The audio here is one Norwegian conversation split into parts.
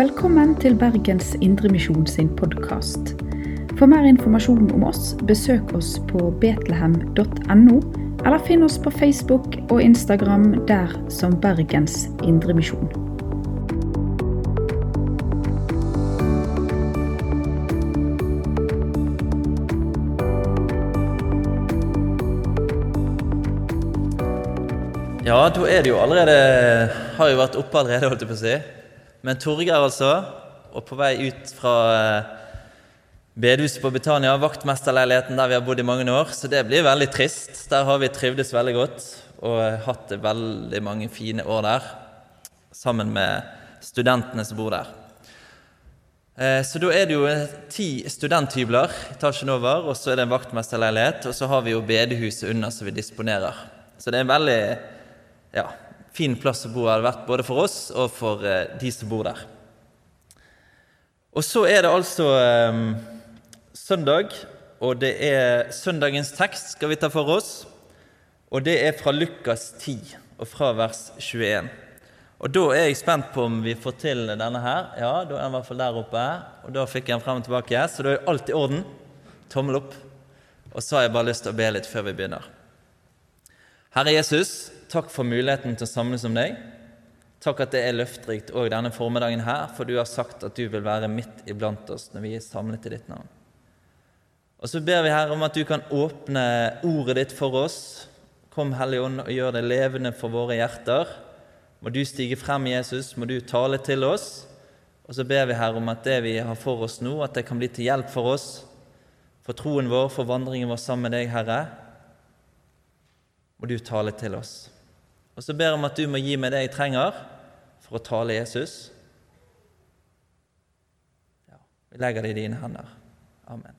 Velkommen til Bergens Indremisjon sin podkast. For mer informasjon om oss, besøk oss på betlehem.no, eller finn oss på Facebook og Instagram der som Bergens Indremisjon. Ja, da er det jo allerede Har jo vært oppe allerede, holdt jeg på å si. Men Torgeir, altså, og på vei ut fra eh, bedehuset på Betania, vaktmesterleiligheten der vi har bodd i mange år, så det blir veldig trist. Der har vi trivdes veldig godt og hatt veldig mange fine år der sammen med studentene som bor der. Eh, Så da er det jo ti studenthybler etasjen over, og så er det en vaktmesterleilighet, og så har vi jo bedehuset under som vi disponerer. Så det er en veldig ja, fin plass å bo hadde vært både for oss og for eh, de som bor der. Og så er det altså um, søndag, og det er søndagens tekst skal vi ta for oss. Og det er fra Lukas 10 og fra vers 21. Og da er jeg spent på om vi får til denne her. Ja, da er den i hvert fall der oppe. Og da fikk jeg den frem og tilbake, så da er alt i orden. Tommel opp. Og så har jeg bare lyst til å be litt før vi begynner. Herre Jesus, takk for muligheten til å samles om deg. Takk at det er løfterikt òg denne formiddagen her, for du har sagt at du vil være midt iblant oss når vi er samlet i ditt navn. Og så ber vi her om at du kan åpne ordet ditt for oss. Kom, Hellige Ånd, og gjør det levende for våre hjerter. Må du stige frem, Jesus, må du tale til oss. Og så ber vi her om at det vi har for oss nå, at det kan bli til hjelp for oss, for troen vår, for vandringen vår sammen med deg, Herre må du tale til oss. Og så ber jeg om at du må gi meg det jeg trenger for å tale Jesus. Ja, vi legger det i dine hender. Amen.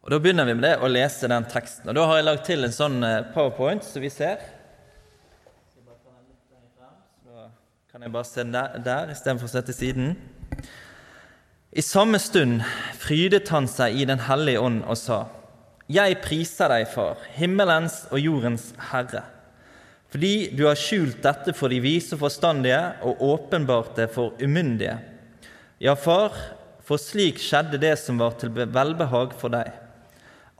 Og Da begynner vi med det å lese den teksten. Og Da har jeg lagd til en sånn powerpoint som vi ser. Da kan jeg bare se der, der istedenfor å se til siden. I samme stund frydet han seg i Den hellige ånd og sa:" Jeg priser deg, Far, himmelens og jordens Herre, fordi du har skjult dette for de vise og forstandige og åpenbart det for umyndige. Ja, Far, for slik skjedde det som var til velbehag for deg.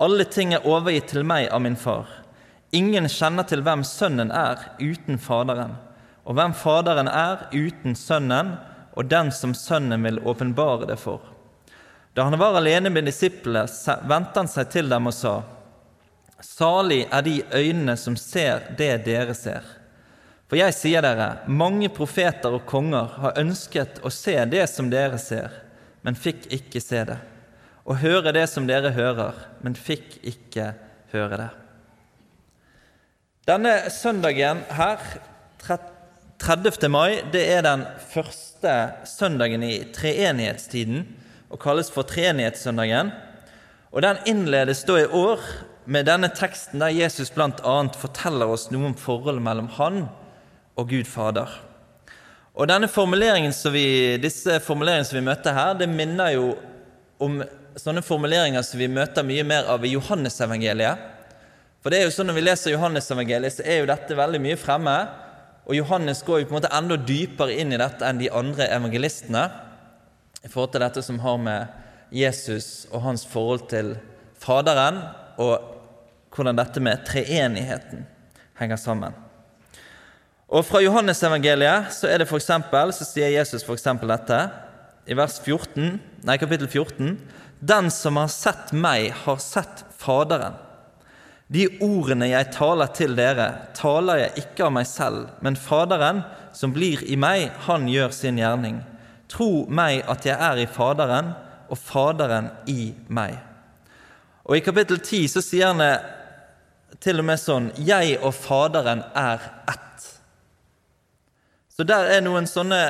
Alle ting er overgitt til meg av min Far. Ingen kjenner til hvem Sønnen er uten Faderen, og hvem Faderen er uten Sønnen og den som Sønnen vil åpenbare det for. Da han var alene med disiplene, vendte han seg til dem og sa:" Salig er de øynene som ser det dere ser. For jeg sier dere, mange profeter og konger har ønsket å se det som dere ser, men fikk ikke se det, og høre det som dere hører, men fikk ikke høre det. Denne søndagen her, 30. mai, det er den første søndagen i treenighetstiden og kalles for treenighetssøndagen. Og Den innledes da i år med denne teksten der Jesus bl.a. forteller oss noe om forholdet mellom han og Gud Fader. Og denne formuleringen som vi, Disse formuleringene som vi møter her, det minner jo om sånne formuleringer som vi møter mye mer av i Johannesevangeliet. For det er jo sånn Når vi leser Johannesevangeliet, så er jo dette veldig mye fremme. Og Johannes går jo på en måte enda dypere inn i dette enn de andre evangelistene i forhold til dette som har med Jesus og hans forhold til Faderen, og hvordan dette med treenigheten henger sammen. Og Fra Johannesevangeliet så er det for eksempel, så sier Jesus eksempel dette i vers 14, nei, kapittel 14.: Den som har sett meg, har sett Faderen. De ordene jeg taler til dere, taler jeg ikke av meg selv, men Faderen, som blir i meg, han gjør sin gjerning. Tro meg at jeg er i Faderen, og Faderen i meg. Og I kapittel 10 så sier han det til og med sånn Jeg og Faderen er ett. Så der er noen sånne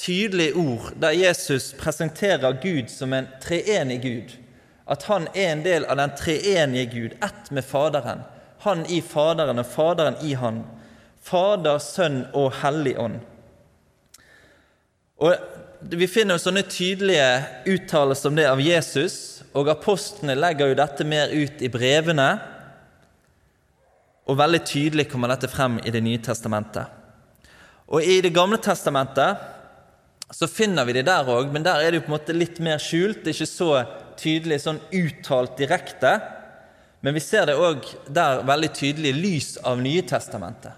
tydelige ord der Jesus presenterer Gud som en treenig Gud. At han er en del av den treenige Gud, ett med Faderen. Han i Faderen og Faderen i han. Fader, Sønn og Hellig Ånd. Og vi finner jo sånne tydelige uttalelser om det av Jesus, og apostlene legger jo dette mer ut i brevene. Og veldig tydelig kommer dette frem i Det nye testamentet. Og I Det gamle testamentet så finner vi det der òg, men der er det jo på en måte litt mer skjult. Det er ikke så tydelig sånn uttalt direkte. Men vi ser det òg der veldig tydelig lys av Nye testamentet,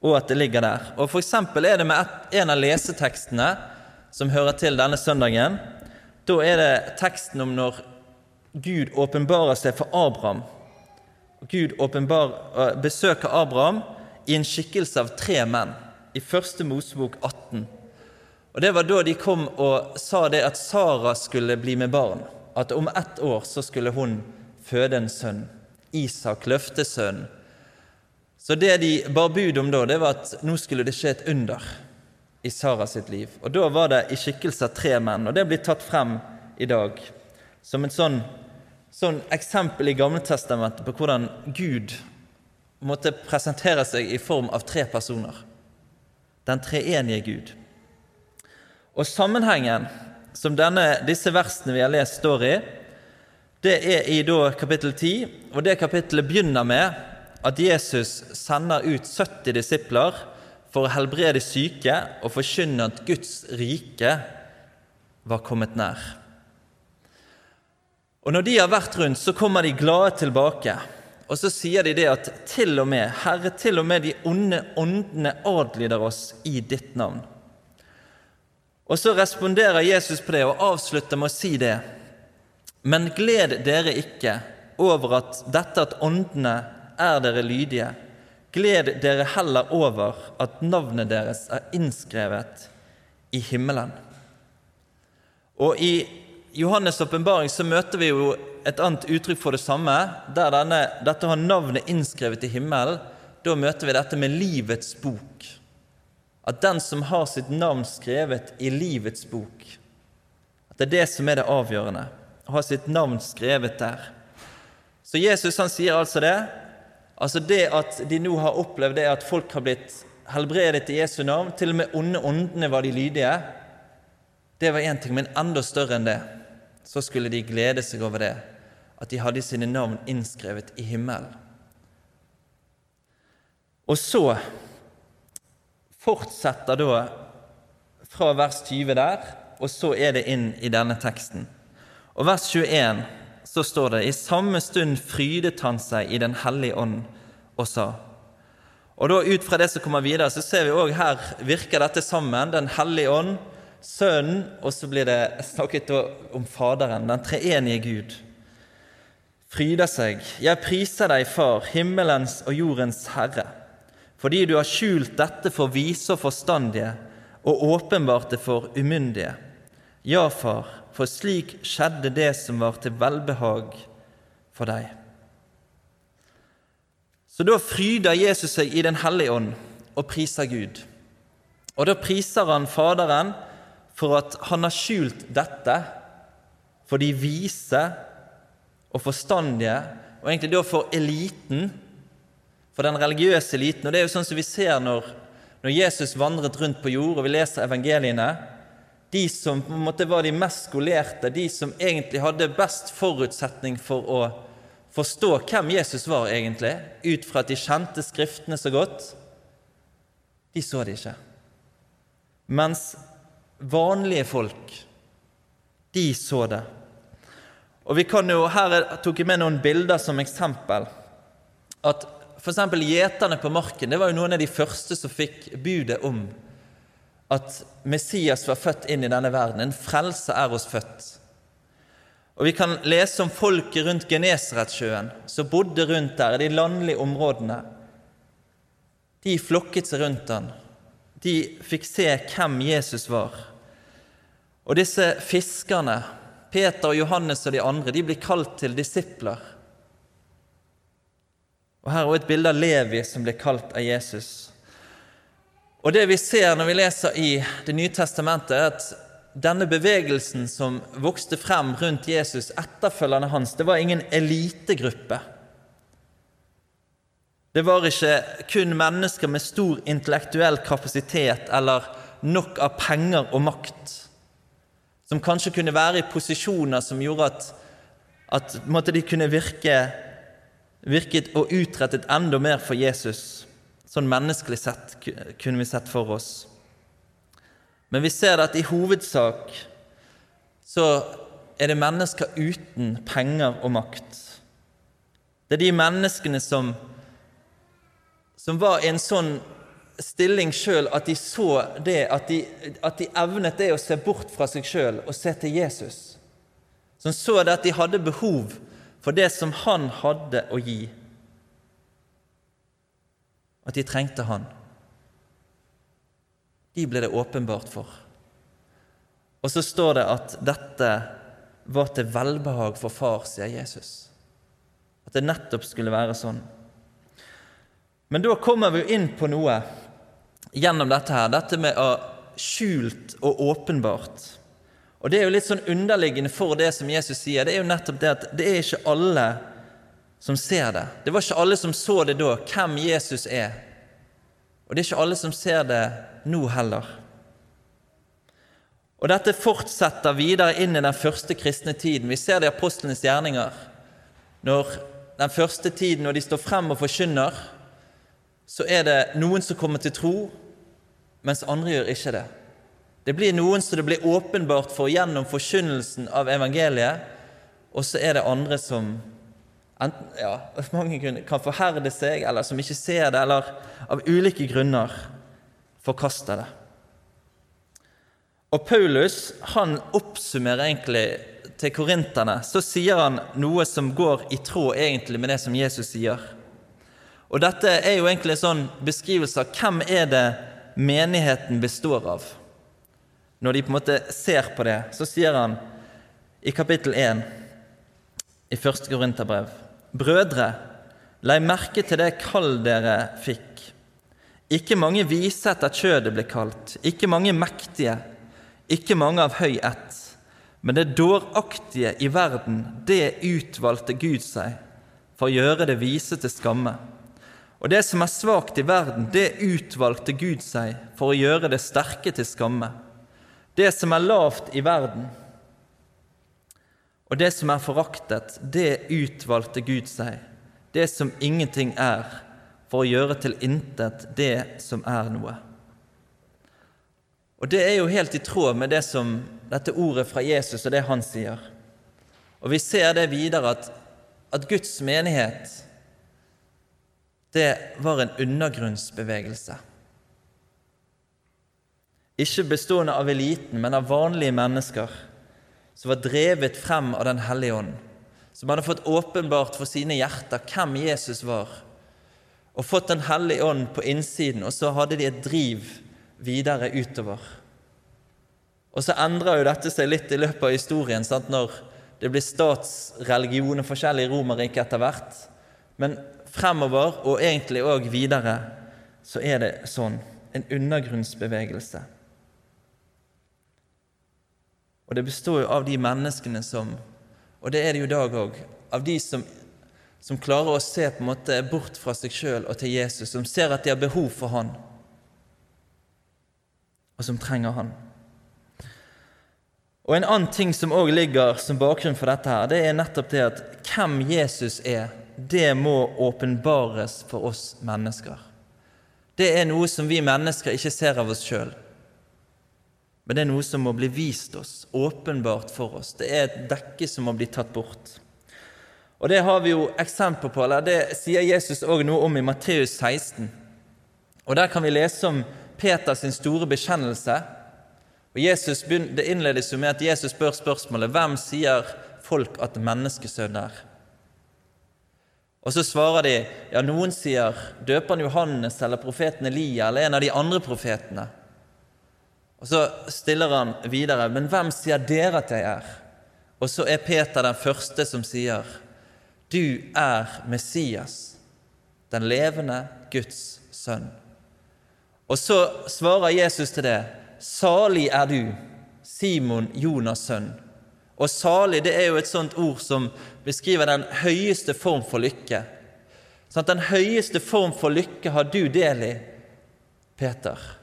og at det ligger der. Og For eksempel er det med en av lesetekstene som hører til denne søndagen. Da er det teksten om når Gud åpenbarer seg for Abraham. Gud åpenbar, besøker Abraham i en skikkelse av tre menn i første Mosebok 18. Og Det var da de kom og sa det at Sara skulle bli med barn. At om ett år så skulle hun føde en sønn. Isak, løftesønnen. Så det de bar bud om da, det var at nå skulle det skje et under i Sara sitt liv. Og Da var det i skikkelse av tre menn, og det blir tatt frem i dag som et sånn, sånn eksempel i Gamletestamentet på hvordan Gud måtte presentere seg i form av tre personer. Den treenige Gud. Og sammenhengen som denne, disse versene vi har lest, står i, det er i da kapittel 10, og det kapittelet begynner med at Jesus sender ut 70 disipler for å helbrede syke og forkynne at Guds rike var kommet nær. Og Når de har vært rundt, så kommer de glade tilbake. Og så sier de det at til og med, Herre, til og med de onde åndene adlyder oss i ditt navn. Og så responderer Jesus på det og avslutter med å si det. Men gled dere ikke over at dette at åndene er dere lydige. Gled dere heller over at navnet deres er innskrevet i himmelen. Og i Johannes' åpenbaring så møter vi jo et annet uttrykk for det samme. Der denne, dette har navnet innskrevet i himmelen, da møter vi dette med livets bok at den som har sitt navn skrevet i livets bok, at det er det som er det avgjørende. Å ha sitt navn skrevet der. Så Jesus han sier altså det. Altså det at de nå har opplevd det at folk har blitt helbredet i Jesu navn, til og med onde åndene var de lydige, det var én ting, men enda større enn det. Så skulle de glede seg over det, at de hadde sine navn innskrevet i himmelen. Og så fortsetter da fra vers 20 der, og så er det inn i denne teksten. Og vers 21 så står det i samme stund frydet han seg i Den hellige ånd og sa. Og da Ut fra det som kommer videre, så ser vi òg her virker dette sammen. Den hellige ånd, Sønnen, og så blir det snakket om Faderen, den treenige Gud. Fryder seg. Jeg priser deg, Far, himmelens og jordens Herre fordi du har skjult dette for vise og forstandige og åpenbart det for umyndige. Ja, far, for slik skjedde det som var til velbehag for deg. Så da fryder Jesus seg i Den hellige ånd og priser Gud. Og da priser han Faderen for at han har skjult dette for de vise og forstandige, og egentlig da for eliten for den religiøse eliten. Og det er jo sånn som vi ser når, når Jesus vandret rundt på jord, og vi leser evangeliene. De som på en måte var de mest skolerte, de som egentlig hadde best forutsetning for å forstå hvem Jesus var egentlig, ut fra at de kjente Skriftene så godt, de så det ikke. Mens vanlige folk, de så det. Og vi kan jo, Her tok jeg med noen bilder som eksempel. At F.eks. gjeterne på marken det var jo noen av de første som fikk budet om at Messias var født inn i denne verden. En frelse er oss født. Og Vi kan lese om folket rundt Genesaretsjøen, som bodde rundt der, i de landlige områdene. De flokket seg rundt han. De fikk se hvem Jesus var. Og disse fiskerne, Peter og Johannes og de andre, de blir kalt til disipler. Og Her er også et bilde av Levi som blir kalt av Jesus. Og Det vi ser når vi leser i Det nye testamentet, er at denne bevegelsen som vokste frem rundt Jesus, etterfølgerne hans, det var ingen elitegruppe. Det var ikke kun mennesker med stor intellektuell kapasitet eller nok av penger og makt, som kanskje kunne være i posisjoner som gjorde at, at de kunne virke virket og utrettet enda mer for Jesus. Sånn menneskelig sett kunne vi sett for oss. Men vi ser at i hovedsak så er det mennesker uten penger og makt. Det er de menneskene som, som var i en sånn stilling sjøl at de så det, at de, at de evnet det å se bort fra seg sjøl og se til Jesus. Som så det at de hadde behov for det som han hadde å gi. At de trengte han. De ble det åpenbart for. Og så står det at dette var til velbehag for far, sier Jesus. At det nettopp skulle være sånn. Men da kommer vi jo inn på noe gjennom dette her, dette med å skjult og åpenbart. Og Det er jo litt sånn underliggende for det som Jesus sier. Det er jo nettopp det at det er ikke alle som ser det. Det var ikke alle som så det da, hvem Jesus er. Og det er ikke alle som ser det nå heller. Og dette fortsetter videre inn i den første kristne tiden. Vi ser det i apostlenes gjerninger. Når den første tiden, når de står frem og forkynner, så er det noen som kommer til tro, mens andre gjør ikke det. Det blir noen som det blir åpenbart for gjennom forkynnelsen av evangeliet, og så er det andre som enten, ja, mange grunner, kan forherde seg, eller som ikke ser det, eller av ulike grunner forkaster det. Og Paulus han oppsummerer egentlig til korinterne. Så sier han noe som går i tråd egentlig med det som Jesus sier. Og dette er jo egentlig en sånn beskrivelse av hvem er det menigheten består av. Når de på en måte ser på det, så sier han i kapittel 1 i første Korinterbrev Brødre, legg merke til det kall dere fikk. Ikke mange vise etter kjødet ble kalt, ikke mange mektige, ikke mange av høy ett. Men det dåraktige i verden, det utvalgte Gud seg for å gjøre det vise til skamme. Og det som er svakt i verden, det utvalgte Gud seg for å gjøre det sterke til skamme. Det som er lavt i verden, og det som er foraktet, det utvalgte Gud seg, det som ingenting er, for å gjøre til intet det som er noe. Og Det er jo helt i tråd med det som, dette ordet fra Jesus og det han sier. Og Vi ser det videre at, at Guds menighet det var en undergrunnsbevegelse. Ikke bestående av eliten, men av vanlige mennesker som var drevet frem av Den hellige ånd, som hadde fått åpenbart for sine hjerter hvem Jesus var, og fått Den hellige ånd på innsiden, og så hadde de et driv videre utover. Og så endra jo dette seg litt i løpet av historien, sant? når det blir statsreligion og forskjellig i Romerriket etter hvert. Men fremover, og egentlig òg videre, så er det sånn. En undergrunnsbevegelse. Og det består jo av de menneskene som Og det er det jo i dag òg. Av de som, som, klarer å se på en måte bort fra seg sjøl og til Jesus, som ser at de har behov for Han, og som trenger Han. Og En annen ting som òg ligger som bakgrunn for dette, her, det er nettopp det at hvem Jesus er, det må åpenbares for oss mennesker. Det er noe som vi mennesker ikke ser av oss sjøl men det er noe som må bli vist oss, åpenbart for oss. Det er et dekke som må bli tatt bort. Og Det har vi jo eksempler på, eller det sier Jesus òg noe om i Matteus 16. Og Der kan vi lese om Peters store bekjennelse. Og Jesus, Det innledes jo med at Jesus spør spørsmålet hvem sier folk at menneskesønn er? Og så svarer de ja, noen sier døperen Johannes eller profeten Elia eller en av de andre profetene. Og Så stiller han videre, men hvem sier dere at jeg er? Og så er Peter den første som sier, du er Messias, den levende Guds sønn. Og så svarer Jesus til det, salig er du, Simon Jonas' sønn. Og salig det er jo et sånt ord som beskriver den høyeste form for lykke. Sånn at Den høyeste form for lykke har du del i, Peter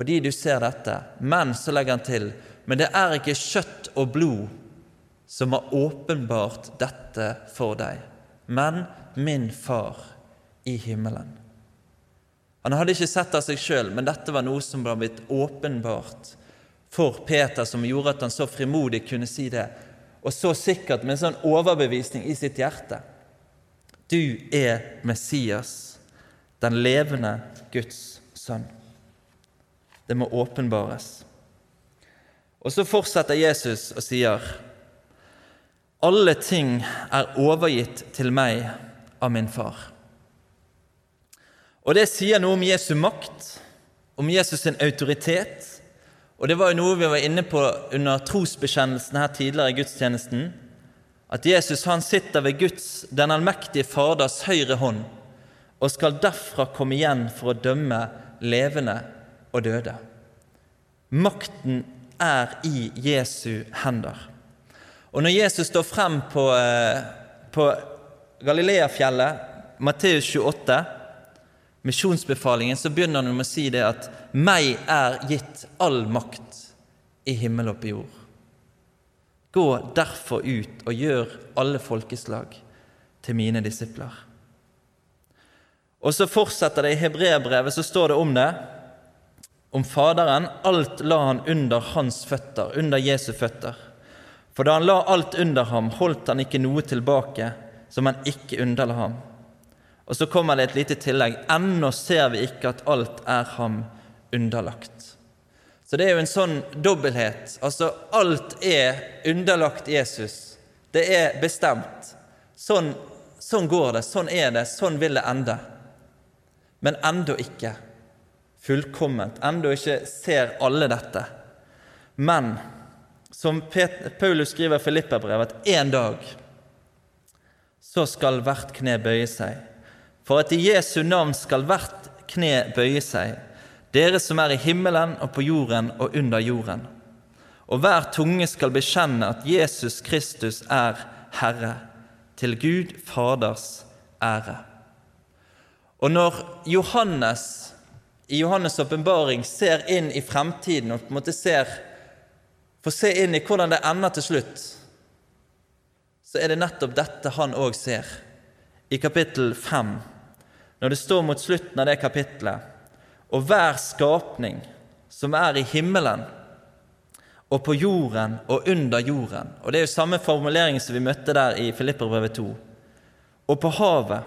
fordi du ser dette. Men så legger han til men det er ikke kjøtt og blod som har åpenbart dette for deg, men min far i himmelen. Han hadde ikke sett av seg sjøl, men dette var noe som var blitt åpenbart for Peter, som gjorde at han så frimodig kunne si det, og så sikkert med en sånn overbevisning i sitt hjerte. Du er Messias, den levende Guds sønn. Det må åpenbares. Og så fortsetter Jesus og sier, Alle ting er overgitt til meg av min far. Og Det sier noe om Jesu makt, om Jesus' sin autoritet. Og Det var jo noe vi var inne på under trosbekjennelsen her tidligere i gudstjenesten. At Jesus han sitter ved Guds, den allmektige Faders høyre hånd og skal derfra komme igjen for å dømme levende og døde. Makten er i Jesu hender. Og når Jesus står frem på, eh, på Galileafjellet, Matteus 28, misjonsbefalingen, så begynner han med å si det at 'meg er gitt all makt i himmel og på jord'. Gå derfor ut og gjør alle folkeslag til mine disipler. Og så fortsetter det i hebreerbrevet, så står det om det, om Faderen. Alt la han under hans føtter, under Jesu føtter. For da han la alt under ham, holdt han ikke noe tilbake som han ikke underla ham. Og så kommer det et lite tillegg. Ennå ser vi ikke at alt er ham underlagt. Så det er jo en sånn dobbelthet. Altså, alt er underlagt Jesus. Det er bestemt. Sånn, sånn går det, sånn er det, sånn vil det ende. Men ennå ikke fullkomment. Ennå ikke ser alle dette. Men som Paulus skriver i Filipperbrevet, at en dag så skal hvert kne bøye seg for at i Jesu navn skal hvert kne bøye seg, dere som er i himmelen og på jorden og under jorden. Og hver tunge skal bekjenne at Jesus Kristus er Herre, til Gud Faders ære. Og når Johannes i Johannes' åpenbaring ser inn i fremtiden og på en måte ser, får se inn i hvordan det ender til slutt, så er det nettopp dette han òg ser. I kapittel 5 når det står mot slutten av det kapitlet og hver skapning som er i himmelen og på jorden og under jorden Og Det er jo samme formulering som vi møtte der i Filipperbrevet 2. Og på havet.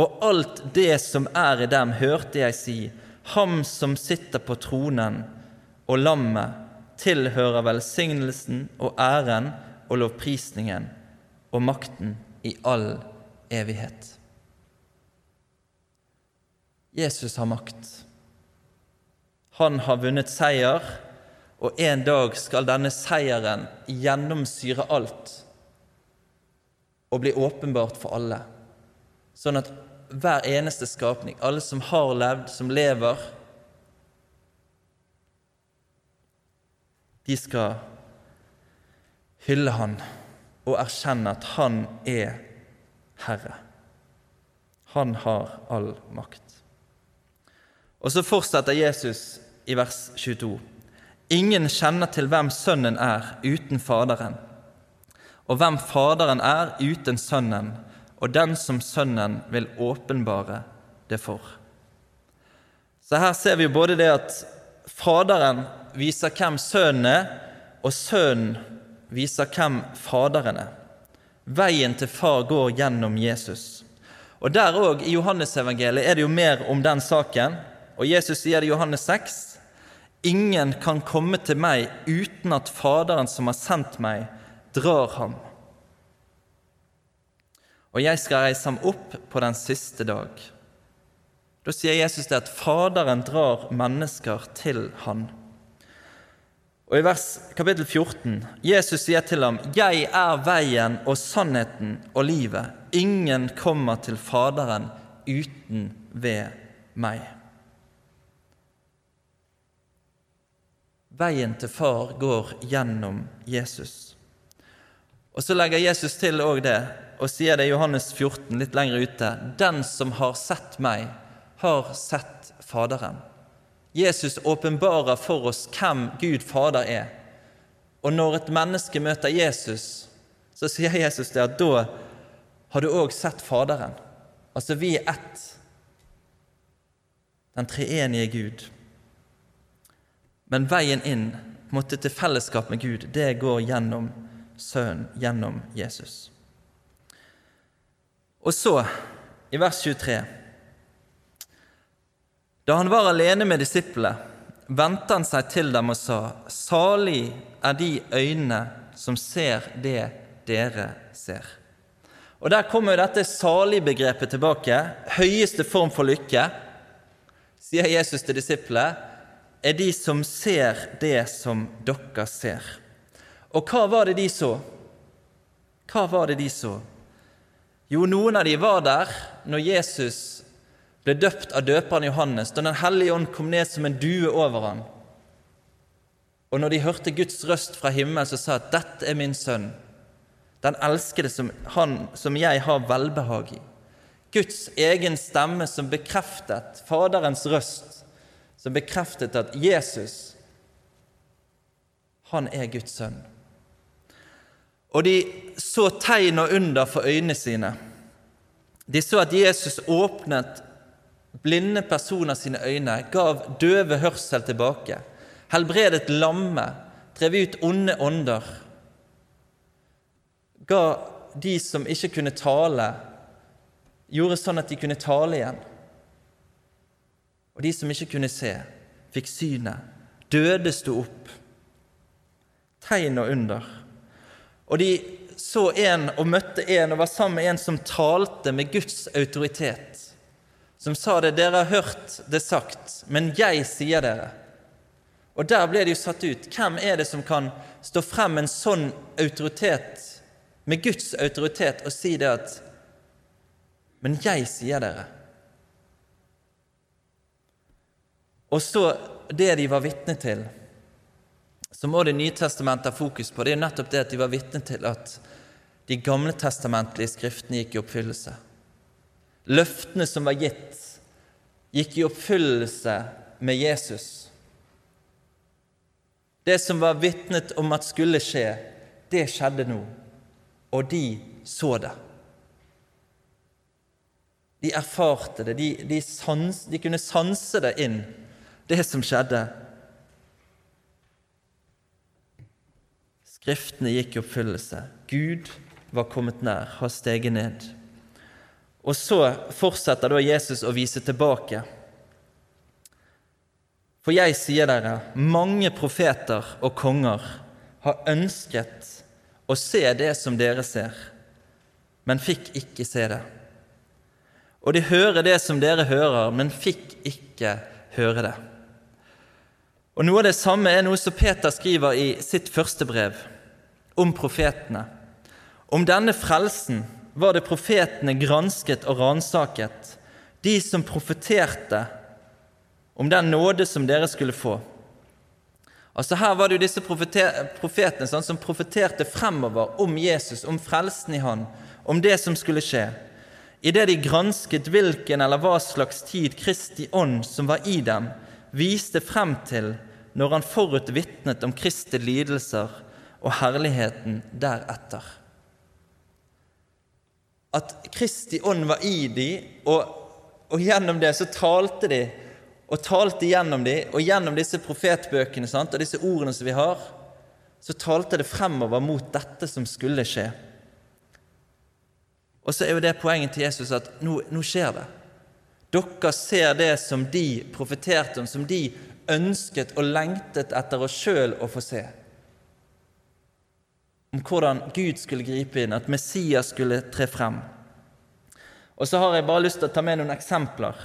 Og alt det som er i dem, hørte jeg si, ham som sitter på tronen og lammet, tilhører velsignelsen og æren og lovprisningen og makten i all evighet. Jesus har makt. Han har vunnet seier, og en dag skal denne seieren gjennomsyre alt og bli åpenbart for alle, sånn at hver eneste skapning, alle som har levd, som lever De skal hylle Han og erkjenne at Han er Herre. Han har all makt. Og så fortsetter Jesus i vers 22. Ingen kjenner til hvem Sønnen er uten Faderen, og hvem Faderen er uten Sønnen, og den som Sønnen vil åpenbare det for. Så her ser vi jo både det at Faderen viser hvem Sønnen er, og Sønnen viser hvem Faderen er. Veien til Far går gjennom Jesus. Og Der òg, i Johannesevangeliet, er det jo mer om den saken. Og Jesus sier det i Johannes 6.: Ingen kan komme til meg uten at Faderen som har sendt meg, drar ham. Og jeg skal reise ham opp på den siste dag. Da sier Jesus det at Faderen drar mennesker til han. Og I vers kapittel 14 Jesus sier til ham, 'Jeg er veien og sannheten og livet.' 'Ingen kommer til Faderen uten ved meg.' Veien til far går gjennom Jesus. Og Så legger Jesus til òg det, og sier det i Johannes 14, litt lenger ute. Den som har sett meg, har sett Faderen. Jesus åpenbarer for oss hvem Gud Fader er. Og når et menneske møter Jesus, så sier Jesus det at da har du òg sett Faderen. Altså, vi er ett. den treenige Gud. Men veien inn måtte til fellesskap med Gud, det går gjennom Sønnen, gjennom Jesus. Og så, i vers 23 Da han var alene med disiplene, vendte han seg til dem og sa:" Salig er de øynene som ser det dere ser. Og Der kommer jo dette salig-begrepet tilbake. Høyeste form for lykke, sier Jesus til disiplene, er de som ser det som dere ser. Og hva var det de så? Hva var det de så? Jo, noen av de var der når Jesus ble døpt av døperen Johannes, da Den hellige ånd kom ned som en due over ham. Og når de hørte Guds røst fra himmelen som sa at 'Dette er min sønn', den elskede som, han, som jeg har velbehag i. Guds egen stemme som bekreftet Faderens røst, som bekreftet at Jesus, han er Guds sønn. Og de så tegn og under for øynene sine. De så at Jesus åpnet blinde personer sine øyne, gav døve hørsel tilbake, helbredet lamme, drev ut onde ånder ga de som ikke kunne tale, gjorde sånn at de kunne tale igjen. Og de som ikke kunne se, fikk synet. Døde sto opp. Tegn og under. Og de så en og møtte en og var sammen med en som talte med Guds autoritet. Som sa det, dere har hørt det sagt, men jeg sier dere. Og der ble de jo satt ut. Hvem er det som kan stå frem med en sånn autoritet med Guds autoritet og si det at Men jeg sier dere. Og så det de var vitne til, som må Det nye testamentet ha fokus på, det er nettopp det at de var vitne til at de gamle testamentlige skriftene gikk i oppfyllelse. Løftene som var gitt, gikk i oppfyllelse med Jesus. Det som var vitnet om at skulle skje, det skjedde nå og de så det. De erfarte det, de, de, sans, de kunne sanse det inn, det som skjedde. Skriftene gikk i oppfyllelse. Gud var kommet nær, har steget ned. Og så fortsetter da Jesus å vise tilbake. For jeg sier dere, mange profeter og konger har ønsket å se det som dere ser, men fikk ikke se det. Og de hører det som dere hører, men fikk ikke høre det. Og Noe av det samme er noe som Peter skriver i sitt første brev om profetene. Om denne frelsen var det profetene gransket og ransaket, de som profeterte om den nåde som dere skulle få. Altså Her var det jo disse profetene sånn, som profeterte fremover om Jesus, om frelsen i Han, om det som skulle skje. Idet de gransket hvilken eller hva slags tid Kristi ånd som var i dem, viste frem til når han forut vitnet om Kristi lidelser og herligheten deretter. At Kristi ånd var i dem, og, og gjennom det så talte de og talte gjennom dem, og gjennom disse profetbøkene sant, og disse ordene som vi har, så talte det fremover mot dette som skulle skje. Og så er jo det poenget til Jesus at nå, nå skjer det. Dere ser det som de profeterte om, som de ønsket og lengtet etter oss sjøl å få se. Om hvordan Gud skulle gripe inn, at Messias skulle tre frem. Og så har jeg bare lyst til å ta med noen eksempler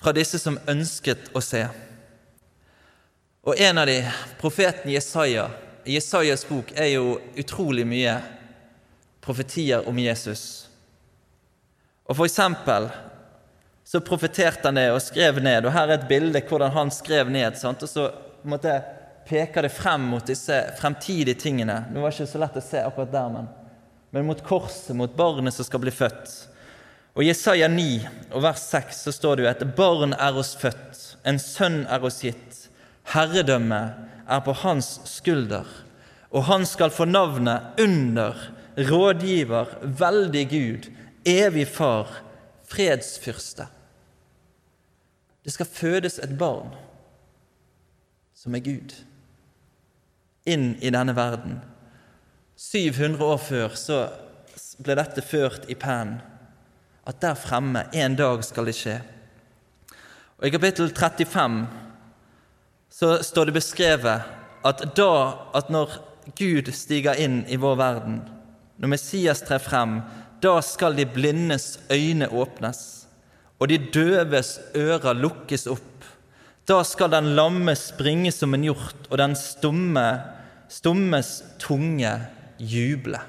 fra disse som ønsket å se. Og en av de, profeten Jesaja, Jesajas bok er jo utrolig mye profetier om Jesus. Og for eksempel så profeterte han det og skrev ned, og her er et bilde hvordan han skrev ned. Sant? Og så måtte, peker det frem mot disse fremtidige tingene. Det var ikke så lett å se akkurat der, men, men mot korset, mot barnet som skal bli født. Og I Jesaja 9 og vers 6 så står det jo at barn er oss født, en sønn er oss gitt. Herredømmet er på hans skulder, og han skal få navnet Under, Rådgiver, Veldig Gud, Evig Far, Fredsfyrste. Det skal fødes et barn som er Gud, inn i denne verden. 700 år før så ble dette ført i pennen. At der fremme, en dag skal det skje. Og I kapittel 35 så står det beskrevet at da, at når Gud stiger inn i vår verden, når Messias trer frem, da skal de blindes øyne åpnes, og de døves ører lukkes opp. Da skal den lamme springe som en hjort, og den stumme, stummes tunge juble.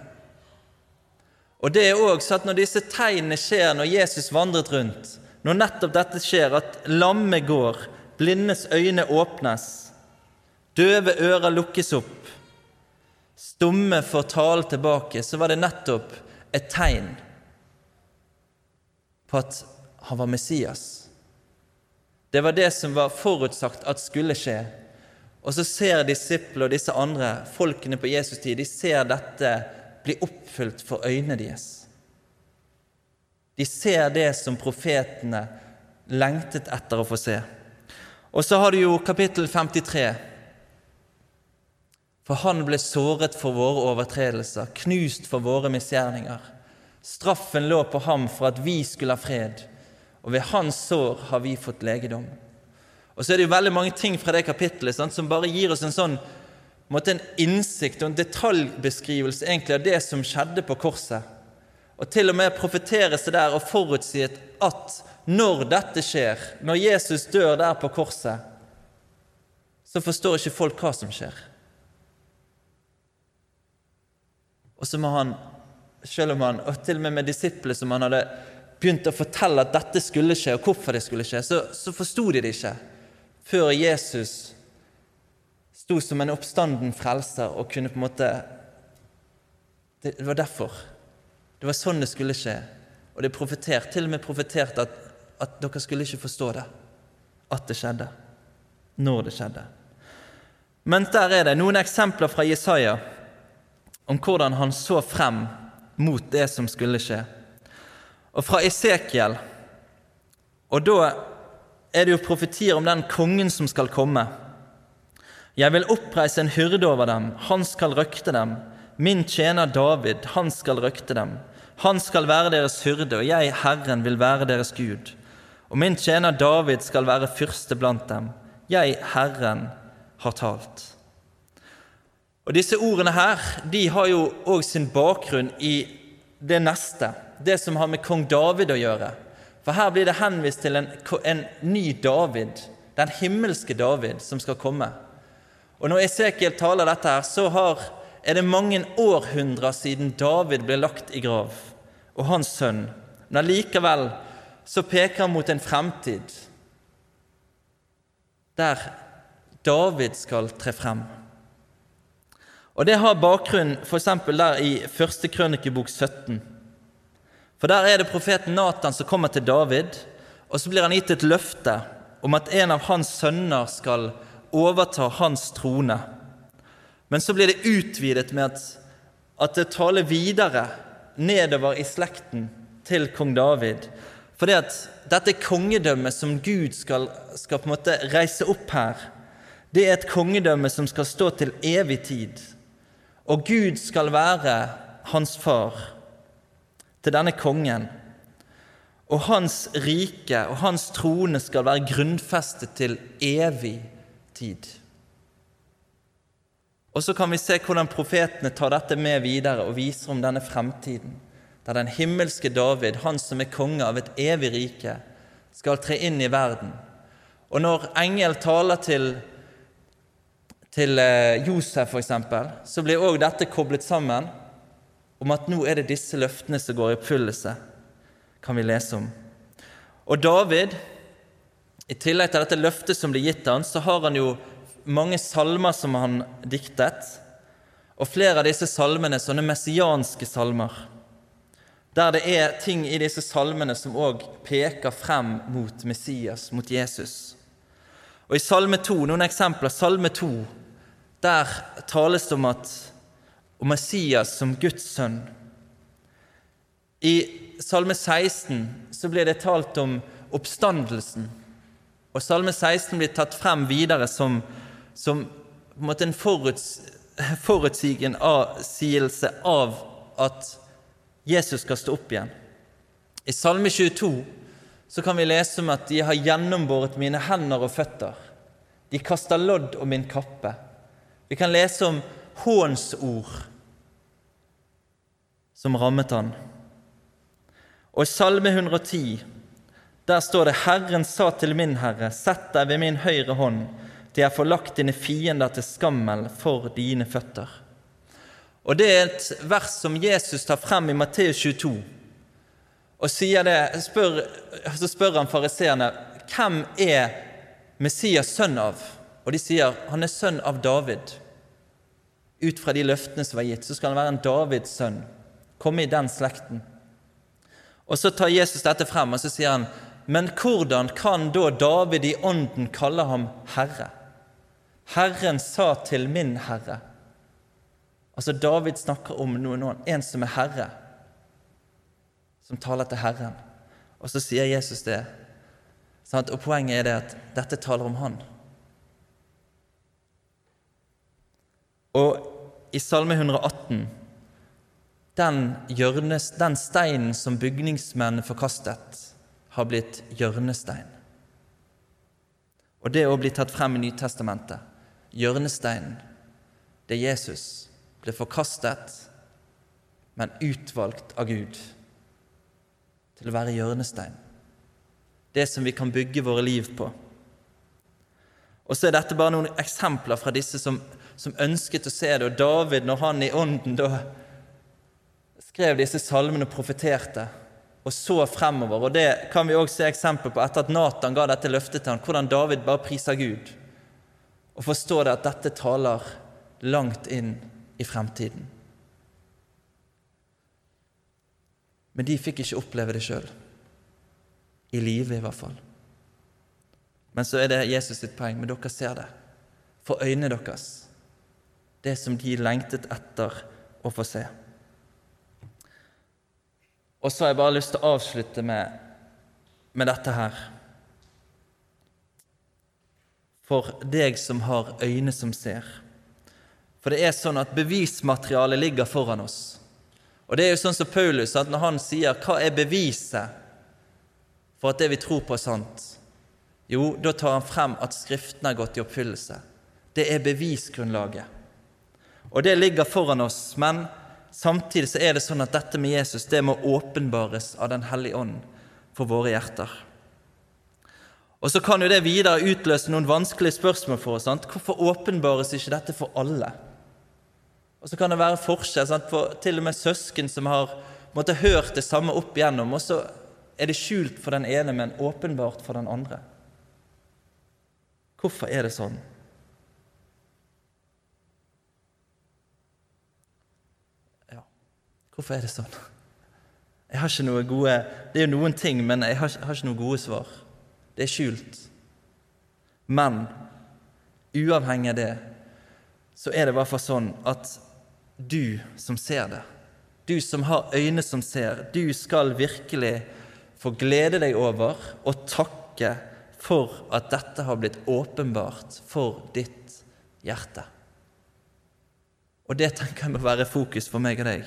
Og det er også at Når disse tegnene skjer når Jesus vandret rundt, når nettopp dette skjer, at lamme går, blindes øyne åpnes, døve ører lukkes opp, stumme får tale tilbake, så var det nettopp et tegn på at han var Messias. Det var det som var forutsagt at skulle skje. Og så ser disiplene og disse andre folkene på Jesus tid de ser dette bli oppfylt for øynene deres. De ser det som profetene lengtet etter å få se. Og så har du jo kapittel 53. For han ble såret for våre overtredelser, knust for våre misgjerninger. Straffen lå på ham for at vi skulle ha fred, og ved hans sår har vi fått legedom. Og så er det jo veldig mange ting fra det kapittelet sant, som bare gir oss en sånn en innsikt og en detaljbeskrivelse egentlig av det som skjedde på korset. Og til og med profeteres det der og forutsies at når dette skjer, når Jesus dør der på korset, så forstår ikke folk hva som skjer. Og så må han, selv om han, og til og med med disiplene som han hadde begynt å fortelle at dette skulle skje, og hvorfor det skulle skje, så, så forsto de det ikke før Jesus sto som en oppstanden frelser og kunne på en måte Det var derfor. Det var sånn det skulle skje. Og det er profetert, til og med profetert at, at dere skulle ikke forstå det. At det skjedde. Når det skjedde. Men der er det noen eksempler fra Jesaja om hvordan han så frem mot det som skulle skje. Og fra Esekiel. Og da er det jo profetier om den kongen som skal komme. Jeg vil oppreise en hyrde over dem, han skal røkte dem. Min tjener David, han skal røkte dem. Han skal være deres hyrde, og jeg, Herren, vil være deres Gud. Og min tjener David skal være fyrste blant dem. Jeg, Herren, har talt. Og Disse ordene her de har jo òg sin bakgrunn i det neste, det som har med kong David å gjøre. For her blir det henvist til en, en ny David, den himmelske David, som skal komme. Og Når Esekiel taler dette, her, så har er det mange århundrer siden David ble lagt i grav, og hans sønn. Men likevel så peker han mot en fremtid der David skal tre frem. Og Det har bakgrunn f.eks. der i første krønikebok 17. For Der er det profeten Natan som kommer til David, og så blir han gitt et løfte om at en av hans sønner skal overta hans trone. Men så blir det utvidet med at, at det taler videre nedover i slekten til kong David. Fordi at dette kongedømmet som Gud skal, skal på en måte reise opp her, det er et kongedømme som skal stå til evig tid. Og Gud skal være hans far til denne kongen. Og hans rike og hans trone skal være grunnfestet til evig tid. Og så kan vi se hvordan profetene tar dette med videre og viser om denne fremtiden, der den himmelske David, han som er konge av et evig rike, skal tre inn i verden. Og når engel taler til, til eh, Josef, f.eks., så blir òg dette koblet sammen om at nå er det disse løftene som går i oppfyllelse, kan vi lese om. Og David, i tillegg til dette løftet som blir gitt han, så har han jo mange salmer som han diktet, og flere av disse salmene sånne messianske salmer, der det er ting i disse salmene som òg peker frem mot Messias, mot Jesus. Og I Salme 2, noen eksempler. Salme 2, der tales det om, at, om Messias som Guds sønn. I Salme 16 så blir det talt om oppstandelsen Og Salme 16 blir tatt frem videre som, som en, en foruts, forutsigelse av at Jesus skal stå opp igjen. I Salme 22 så kan vi lese om at de har gjennombåret mine hender og føtter. De kaster lodd om min kappe. Vi kan lese om hånsord som rammet han. Og i Salme 110 der står det Herren sa til min Herre, sett deg ved min høyre hånd, til jeg får lagt dine fiender til skammel for dine føtter. Og Det er et vers som Jesus tar frem i Matteus 22. Og det, spør, så spør han fariseerne hvem er Messias sønn av? Og de sier han er sønn av David. Ut fra de løftene som var gitt, så skal han være en Davids sønn. Komme i den slekten. Og Så tar Jesus dette frem og så sier han, men hvordan kan da David i ånden kalle ham herre? Herren sa til min herre. Altså David snakker om noen, en som er herre, som taler til Herren. Og så sier Jesus det. Og Poenget er det at dette taler om han. Og i Salme 118 den, hjørnes, den steinen som bygningsmennene forkastet, har blitt hjørnestein. Og det å bli tatt frem i Nytestamentet, hjørnesteinen, det Jesus, ble forkastet, men utvalgt av Gud til å være hjørnestein. Det som vi kan bygge våre liv på. Og så er dette bare noen eksempler fra disse som, som ønsket å se det. Og David, når han i ånden da skrev disse salmene og profeterte og så fremover. Og Det kan vi også se eksempel på etter at Nathan ga dette løftet til ham, hvordan David bare priser Gud. Og forstår det at dette taler langt inn i fremtiden. Men de fikk ikke oppleve det sjøl. I live, i hvert fall. Men så er det Jesus sitt poeng. Men dere ser det. For øynene deres. Det som de lengtet etter å få se. Og så har jeg bare lyst til å avslutte med, med dette her. For deg som har øyne som ser. For det er sånn at bevismaterialet ligger foran oss. Og det er jo sånn som Paulus, at når han sier 'Hva er beviset for at det vi tror på, er sant?' Jo, da tar han frem at Skriftene er gått i oppfyllelse. Det er bevisgrunnlaget. Og det ligger foran oss, men Samtidig så er det sånn at dette med Jesus det må åpenbares av Den hellige ånd for våre hjerter. Og Så kan jo det videre utløse noen vanskelige spørsmål for oss. Sant? Hvorfor åpenbares ikke dette for alle? Og Så kan det være forskjell sant? for til og med søsken som har måtte hørt det samme opp igjennom, og så er det skjult for den ene, men åpenbart for den andre. Hvorfor er det sånn? Hvorfor er det sånn? Jeg har ikke noe gode, Det er jo noen ting, men jeg har, har ikke noen gode svar. Det er skjult. Men uavhengig av det, så er det i hvert fall sånn at du som ser det, du som har øyne som ser, du skal virkelig få glede deg over og takke for at dette har blitt åpenbart for ditt hjerte. Og det tenker jeg må være fokus for meg og deg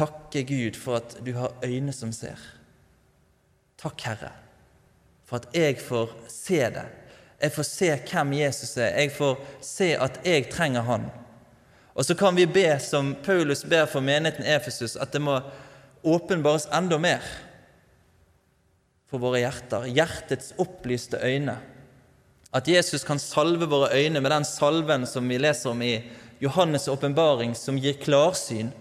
takke Gud for at du har øyne som ser. Takk, Herre, for at jeg får se det. Jeg får se hvem Jesus er. Jeg får se at jeg trenger Han. Og så kan vi be som Paulus ber for menigheten Efesus, at det må åpenbares enda mer for våre hjerter. Hjertets opplyste øyne. At Jesus kan salve våre øyne med den salven som vi leser om i Johannes' åpenbaring, som gir klarsyn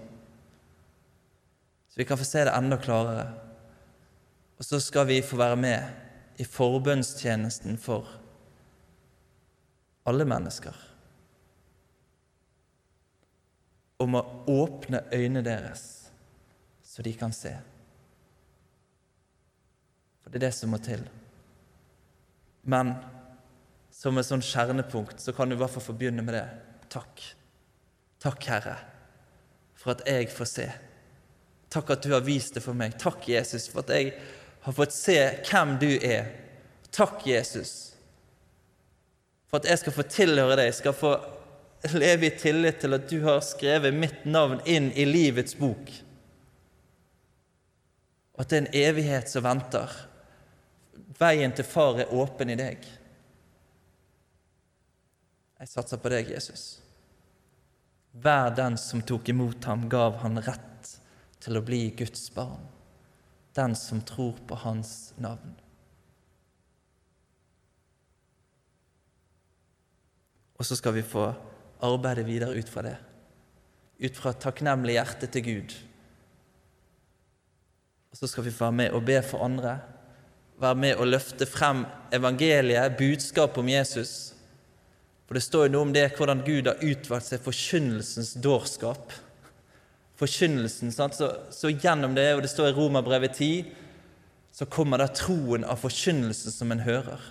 så vi kan få se det enda klarere. Og så skal vi få være med i forbønnstjenesten for alle mennesker. Om å åpne øynene deres så de kan se. For det er det som må til. Men som et sånn kjernepunkt så kan du i hvert fall få begynne med det. Takk. Takk, Herre, for at jeg får se. Takk at du har vist det for meg. Takk, Jesus, for at jeg har fått se hvem du er. Takk, Jesus, for at jeg skal få tilhøre deg, skal få leve i tillit til at du har skrevet mitt navn inn i livets bok. Og at det er en evighet som venter. Veien til far er åpen i deg. Jeg satser på deg, Jesus. Vær den som tok imot ham, gav han rett til å bli Guds barn. Den som tror på hans navn. Og så skal vi få arbeide videre ut fra det. Ut fra et takknemlig hjerte til Gud. Og så skal vi få være med og be for andre. Være med og løfte frem evangeliet, budskapet om Jesus. For det står jo noe om det, hvordan Gud har utvalgt seg forkynnelsens dårskap. Forkynnelsen, sant? Så, så gjennom det, og det står i Romerbrevet 10, så kommer da troen av forkynnelsen som en hører.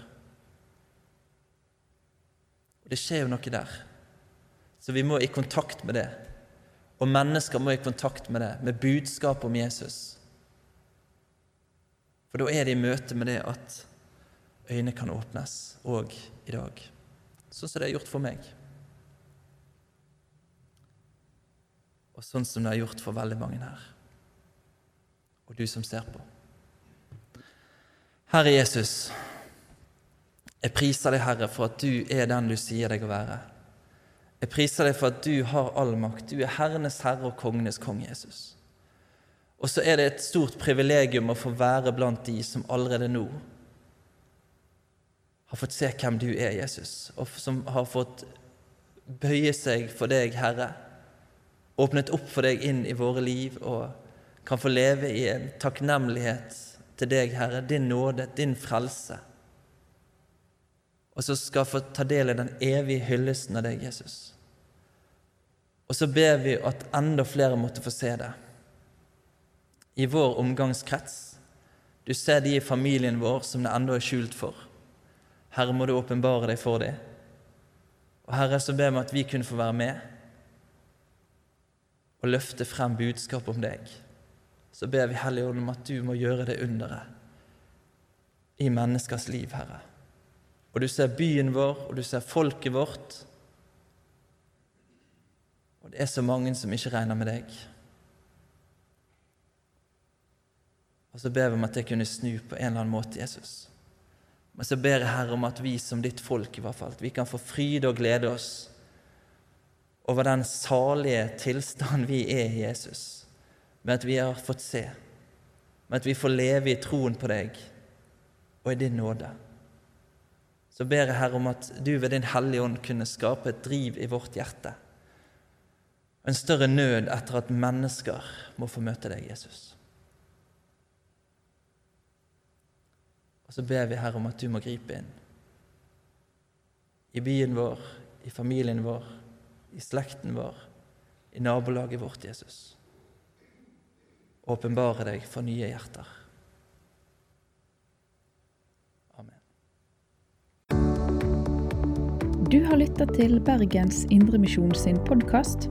Og Det skjer jo noe der. Så vi må i kontakt med det. Og mennesker må i kontakt med det, med budskapet om Jesus. For da er det i møte med det at øyne kan åpnes òg i dag. Sånn som det er gjort for meg. Og sånn som det er gjort for veldig mange her. Og du som ser på. Herre Jesus, jeg priser deg, Herre, for at du er den du sier deg å være. Jeg priser deg for at du har all makt. Du er herrenes herre og kongenes konge, Jesus. Og så er det et stort privilegium å få være blant de som allerede nå har fått se hvem du er, Jesus, og som har fått bøye seg for deg, Herre, åpnet opp for deg inn i våre liv og kan få leve i en takknemlighet til deg, Herre, din nåde, din frelse. Og så skal få ta del i den evige hyllesten av deg, Jesus. Og så ber vi at enda flere måtte få se det. I vår omgangskrets. Du ser de i familien vår som det ennå er skjult for. Herre, må du åpenbare deg for dem. Og Herre, så ber vi at vi kunne få være med og løfte frem budskapet om deg. Så ber vi Hellige Ånd om at du må gjøre det underet i menneskers liv, Herre. Og du ser byen vår, og du ser folket vårt. Og det er så mange som ikke regner med deg. Og så ber vi om at det kunne snu på en eller annen måte, Jesus. Men så ber jeg Herre om at vi som ditt folk i hvert fall, vi kan få fryde og glede oss over den salige tilstand vi er i Jesus, med at vi har fått se, med at vi får leve i troen på deg og i din nåde. Så ber jeg Herre om at du ved Din Hellige Ånd kunne skape et driv i vårt hjerte. En større nød etter at mennesker må få møte deg, Jesus. Og så ber vi Herre om at du må gripe inn. I byen vår, i familien vår, i slekten vår, i nabolaget vårt, Jesus. Åpenbare deg for nye hjerter. Amen. Du har lytta til Bergens Indremisjon sin podkast.